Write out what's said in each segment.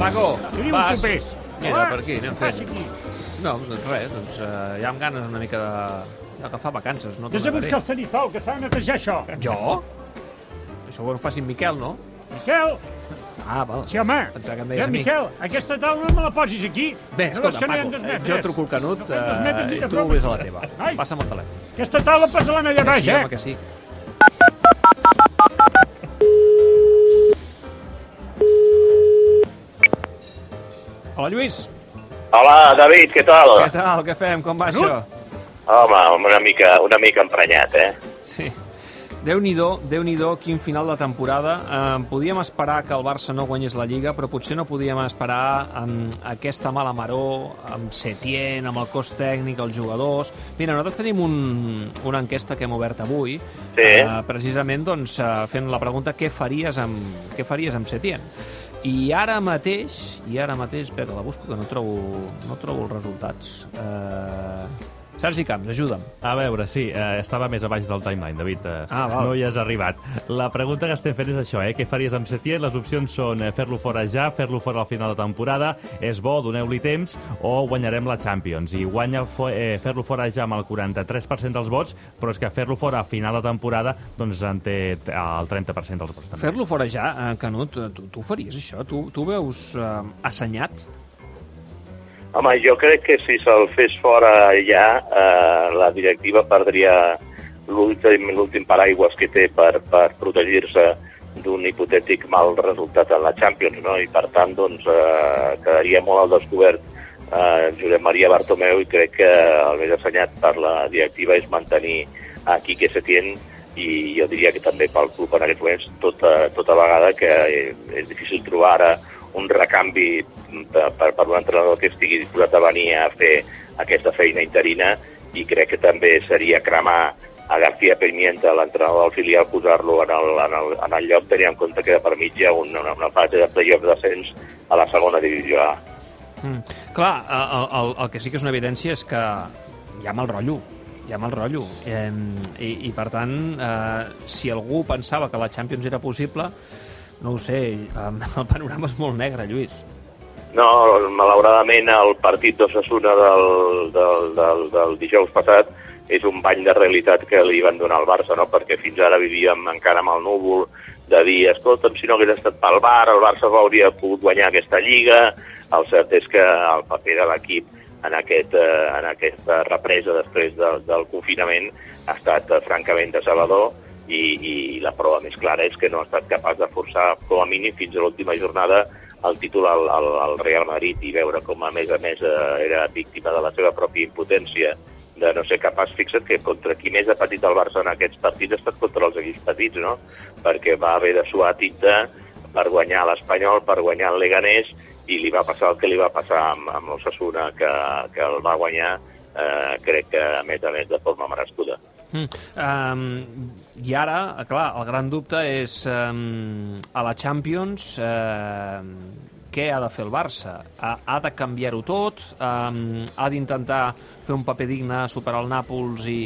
Paco, vas. Mira, per aquí, anem fent. aquí. No, doncs res, doncs uh, ja amb ganes una mica de- d'agafar vacances, no? Vés a t'ho buscar el sanitol, que s'ha de netejar això. Jo? Això ho faci en Miquel, no? Miquel, Ah, val. sí, home. Pensava que em deies Ja, a mi. Miquel, aquesta taula no me la posis aquí. Bé, No escolta, que no hi ha Paco, dos eh, metres? jo truco el Canut No dos metres eh, ni i tu broma. vés a la teva. Ai. Passa'm el telèfon. Aquesta taula passa-la allà Que baix, sí, eh? home, que sí. Lluís. Hola, David, què tal? Què tal? Què fem? Com va Canut? això? Home, una mica, una mica emprenyat, eh? Sí. Déu-n'hi-do, déu nhi déu quin final de temporada. Eh, podíem esperar que el Barça no guanyés la Lliga, però potser no podíem esperar amb aquesta mala maró, amb Setién, amb el cos tècnic, els jugadors... Mira, nosaltres tenim un, una enquesta que hem obert avui, Sí. eh, precisament doncs, eh, fent la pregunta què faries amb, què faries amb Setién. I ara mateix, i ara mateix, espera, la busco, que no trobo, no trobo els resultats. Eh... Sergi Camps, ajuda'm. A veure, sí, eh, estava més a baix del timeline, David. Eh, Ah, val. No hi has arribat. La pregunta que estem fent és això, eh? Què faries amb Setién? Les opcions són eh, fer-lo fora ja, fer-lo fora al final de temporada, és bo, doneu-li temps, o guanyarem la Champions. I guanya fo eh, fer-lo fora ja amb el 43% dels vots, però és que fer-lo fora a final de temporada doncs en té t- el 30% dels vots. Fer-lo fora ja, eh, Canut, eh, tu, tu faries, això? Tu, tu veus eh, assenyat? Home, jo crec que si se'l fes fora ja, eh, la directiva perdria l'últim paraigües que té per, per protegir-se d'un hipotètic mal resultat en la Champions, no? I per tant, doncs, eh, quedaria molt al descobert eh, Josep Maria Bartomeu i crec que el més assenyat per la directiva és mantenir a Quique Setién i jo diria que també pel club en aquests moments tota, tota vegada que és difícil trobar ara un recanvi per, per, per un entrenador que estigui disposat a venir a fer aquesta feina interina i crec que també seria cremar a García Pimienta, l'entrenador del filial, posar-lo en, el, en, el, en el lloc, tenint en compte que per hi ha una, una, una fase de playoff d'ascens a la segona divisió A. Mm. Clar, el, el, el que sí que és una evidència és que hi ha mal rotllo, hi ha mal rotllo. Eh, i, I, per tant, eh, si algú pensava que la Champions era possible, no ho sé, el panorama és molt negre, Lluís. No, malauradament el partit d'Ossassuna del, del, del, del dijous passat és un bany de realitat que li van donar al Barça, no? perquè fins ara vivíem encara amb el núvol de dir, escolta'm, si no hagués estat pel Bar, el Barça hauria pogut guanyar aquesta Lliga. El cert és que el paper de l'equip en, aquest, eh, en aquesta represa després del, del confinament ha estat eh, francament decebedor i, i la prova més clara és que no ha estat capaç de forçar com a mínim fins a l'última jornada el títol al, al, al Real Madrid i veure com a més a més eh, era víctima de la seva pròpia impotència de no ser capaç, fixa't que contra qui més ha patit el Barça en aquests partits ha estat contra els equips petits, no? Perquè va haver de suar tinta per guanyar l'Espanyol, per guanyar el Leganés, i li va passar el que li va passar amb, amb l'Ossassuna, que, que el va guanyar, eh, crec que a més a més de forma merescuda. Mm. Um, I ara, clar, el gran dubte és um, a la Champions uh, què ha de fer el Barça? Ha, ha de canviar-ho tot? Um, ha d'intentar fer un paper digne, superar el Nàpols i,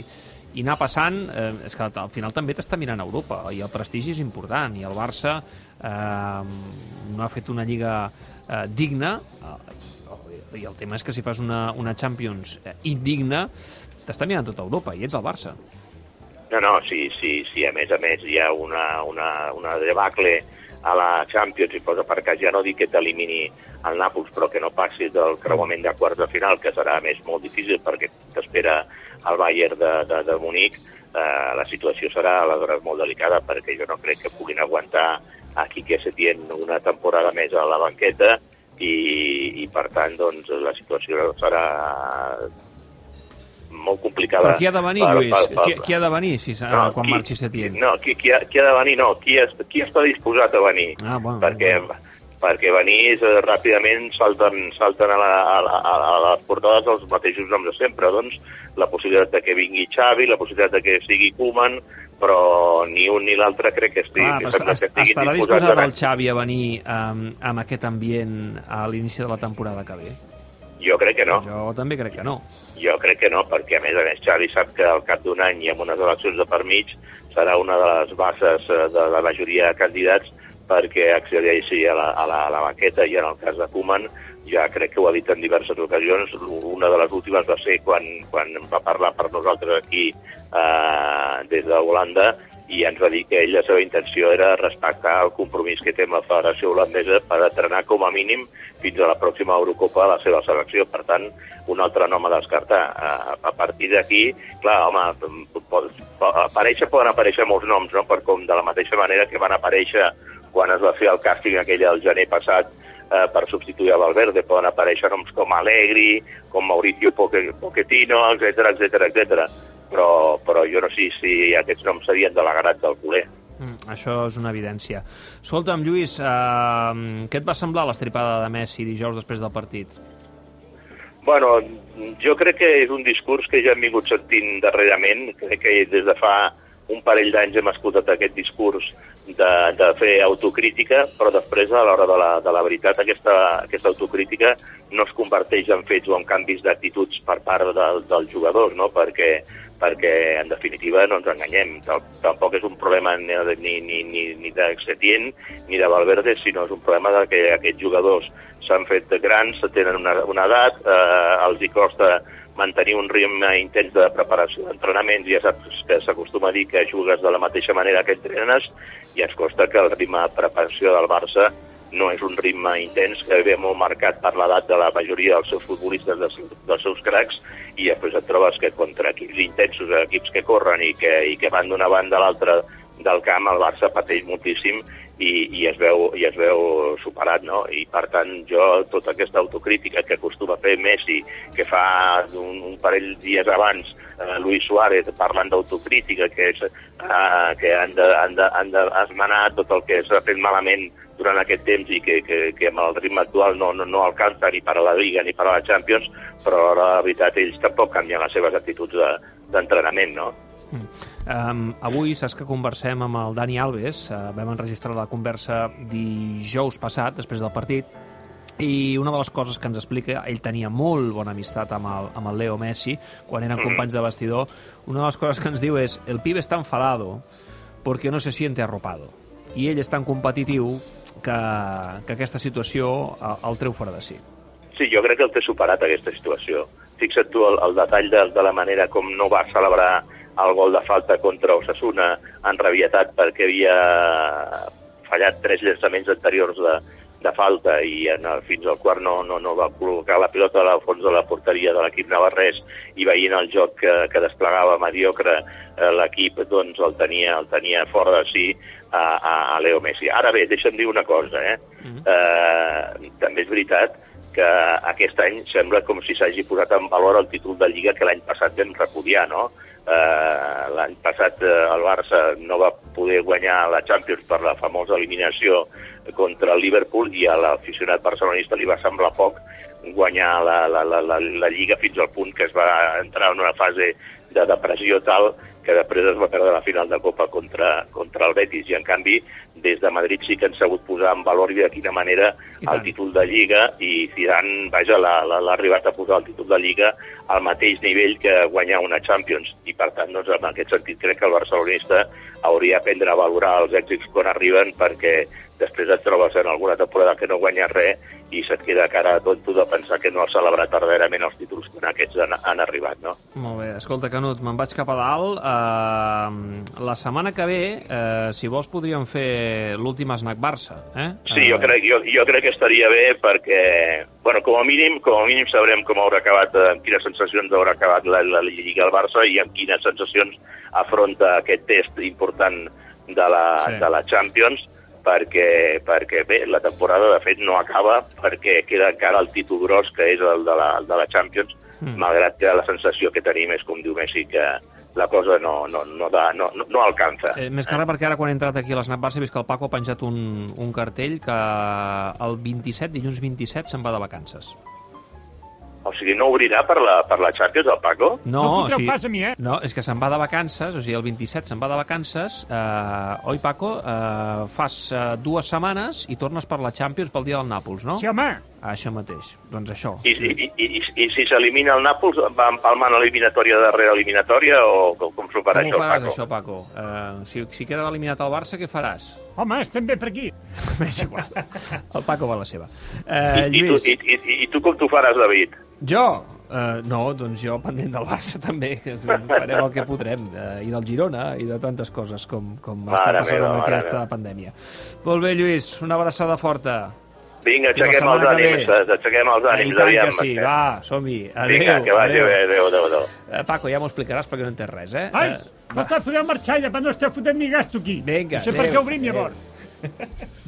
i anar passant? Eh, és que al final també t'està mirant a Europa i el prestigi és important i el Barça eh, no ha fet una lliga eh, digna eh, i el tema és que si fas una, una Champions eh, indigna t'està mirant tota Europa i ets el Barça. No, no, sí, sí, sí, a més a més hi ha una, una, una debacle a la Champions i posa per cas, ja no dic que t'elimini el Nàpols, però que no passi del creuament de quarts de final, que serà més molt difícil perquè t'espera el Bayern de, de, de Munic, eh, la situació serà aleshores molt delicada perquè jo no crec que puguin aguantar a Quique Setién una temporada més a la banqueta i, i per tant doncs, la situació serà molt complicada. Però qui ha de venir, per- Lluís? per- per- Qui, qui ha de venir si, no, quan qui- marxi Setién? No, qui, qui, ha, qui ha de venir, no. Qui, es, qui està disposat a venir? Ah, bueno, perquè, bueno. perquè venir és, eh, ràpidament salten, salten a, la, a, la, a les portades els mateixos noms de sempre. Doncs la possibilitat de que vingui Xavi, la possibilitat de que sigui Koeman, però ni un ni l'altre crec que, estigui, Clar, que, est- que estarà disposat el Xavi a venir um, amb aquest ambient a l'inici de la temporada que ve? Jo crec que no. Jo també crec que no. Jo crec que no, perquè a més a més Xavi sap que al cap d'un any i amb unes eleccions de per mig serà una de les bases eh, de la majoria de candidats perquè accedeixi a la, a, la, a la banqueta i en el cas de Koeman ja crec que ho ha dit en diverses ocasions. Una de les últimes va ser quan, quan va parlar per nosaltres aquí eh, des de Holanda i ens va dir que ell la seva intenció era respectar el compromís que té amb la Federació Holandesa per entrenar com a mínim fins a la pròxima Eurocopa a la seva selecció. Per tant, un altre nom a descartar. A, partir d'aquí, clar, home, aparèixer, poden aparèixer molts noms, no? per com de la mateixa manera que van aparèixer quan es va fer el càsting aquell al gener passat eh, per substituir a Valverde. Poden aparèixer noms com Allegri, com Mauricio Pochettino, etc etc etc. Però, però jo no sé si aquests noms serien de l'agrat del culer. Mm, això és una evidència. Escolta'm, Lluís, eh, què et va semblar l'estripada de Messi dijous després del partit? Bueno, jo crec que és un discurs que ja hem vingut sentint darrerament. Crec que des de fa un parell d'anys hem escoltat aquest discurs de, de fer autocrítica, però després, a l'hora de, la, de la veritat, aquesta, aquesta autocrítica no es converteix en fets o en canvis d'actituds per part del, del jugador, no? perquè, perquè, en definitiva, no ens enganyem. Tampoc és un problema ni, ni, ni, ni, ni de Setien ni de Valverde, sinó és un problema de que aquests jugadors s'han fet grans, tenen una, una edat, eh, els hi costa mantenir un ritme intens de preparació d'entrenaments, ja saps que s'acostuma a dir que jugues de la mateixa manera que entrenes i ens costa que el ritme de preparació del Barça no és un ritme intens que ve molt marcat per l'edat de la majoria dels seus futbolistes, dels, dels seus cracs, i després et trobes que contra equips intensos, equips que corren i que, i que van d'una banda a l'altra del camp, el Barça pateix moltíssim i, i, es veu, i es veu superat, no? I per tant jo tota aquesta autocrítica que acostuma a fer Messi, que fa un, un parell de dies abans eh, Luis Suárez parlant d'autocrítica, que, és, eh, que han de, han, de, han de esmenar tot el que s'ha fet malament durant aquest temps i que, que, que amb el ritme actual no, no, no alcança ni per a la Liga ni per a la Champions, però la veritat ells tampoc canvien les seves actituds d'entrenament, de, no? Um, avui saps que conversem amb el Dani Alves, uh, vam enregistrar la conversa dijous passat, després del partit, i una de les coses que ens explica, ell tenia molt bona amistat amb el, amb el Leo Messi, quan eren mm. companys de vestidor, una de les coses que ens diu és el pibe està enfadado porque no se siente arropado. I ell és tan competitiu que, que aquesta situació el, el treu fora de si. Sí, jo crec que el té superat, aquesta situació. Fixa't tu el, el detall de, de la manera com no va celebrar el gol de falta contra Osasuna, enrabietat perquè havia fallat tres llançaments anteriors de, de falta i en el, fins al quart no, no, no va col·locar la pilota al fons de la porteria de l'equip navarrès i veient el joc que, que desplegava mediocre eh, l'equip doncs el tenia, el tenia fora de si a, a, a Leo Messi. Ara bé, deixa'm dir una cosa, eh? Mm -hmm. eh també és veritat que aquest any sembla com si s'hagi posat en valor el títol de Lliga que l'any passat vam repudiar, no? Eh, L'any passat eh, el Barça no va poder guanyar la Champions per la famosa eliminació contra el Liverpool i a l'aficionat barcelonista li va semblar poc guanyar la, la, la, la, la Lliga fins al punt que es va entrar en una fase de depressió tal que després es va perdre la final de Copa contra, contra el Betis i en canvi des de Madrid sí que han sabut posar en valor i de quina manera el títol de Lliga i Zidane, vaja, l'ha arribat a posar el títol de Lliga al mateix nivell que guanyar una Champions i per tant, doncs, en aquest sentit crec que el barcelonista hauria d'aprendre a valorar els èxits quan arriben perquè després et trobes en alguna temporada que no guanyes res i se't queda cara a tonto de pensar que no has celebrat verdaderament els títols que aquests han, han arribat, no? Molt bé. Escolta, Canut, me'n vaig cap a dalt. Uh, la setmana que ve, uh, si vols, podríem fer l'últim snack Barça, eh? Sí, jo crec, jo, jo crec que estaria bé perquè, bueno, com a mínim, com a mínim sabrem com haurà acabat, amb quines sensacions haurà acabat la, la Lliga al Barça i amb quines sensacions afronta aquest test important de la, sí. de la Champions perquè, perquè bé, la temporada de fet no acaba perquè queda encara el títol gros que és el de la, el de la Champions, mm. malgrat que la sensació que tenim és, com diu Messi, que la cosa no, no, no, da, no, no, no alcança. Eh, més que res perquè ara quan he entrat aquí a l'Snap Barça he vist que el Paco ha penjat un, un cartell que el 27, dilluns 27, se'n va de vacances. O sigui, no obrirà per la, per la Champions, el Paco? No o fotreu sigui, pas a mi, eh? No, és que se'n va de vacances, o sigui, el 27 se'n va de vacances. Eh, oi, Paco? Eh, fas eh, dues setmanes i tornes per la Champions pel dia del Nàpols, no? Sí, home. Això mateix. Doncs això. I, i, i, i, i si s'elimina el Nàpols, va empalmant l'eliminatòria darrere eliminatòria o com, s'ho farà Com ho això, faràs, Paco? això, Paco? Eh, si, si queda eliminat el Barça, què faràs? Home, estem bé per aquí. És igual. El Paco va a la seva. I, Eh, i, tu, Lluís, i, i, I tu com t'ho faràs, David? jo? Eh, no, doncs jo pendent del Barça també. Farem el que podrem. Eh, I del Girona i de tantes coses com, com Mare està passant meva, amb aquesta meva. pandèmia. Molt bé, Lluís, una abraçada forta. Vinga, la aixequem els ànims, aixequem els I ànims, tant aviam. que sí, va, som-hi. Adéu, Vinga, que vagi adéu. bé, adéu, adéu, adéu. Eh, Paco, ja m'ho explicaràs perquè no entens res, eh? Ai, Eh, no te podeu marxar ja, però no esteu fotent ni gasto aquí. Vinga, No sé per adéu, què obrim, adéu. llavors.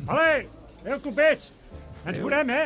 Vale, adéu, clubers. Ens veurem, eh?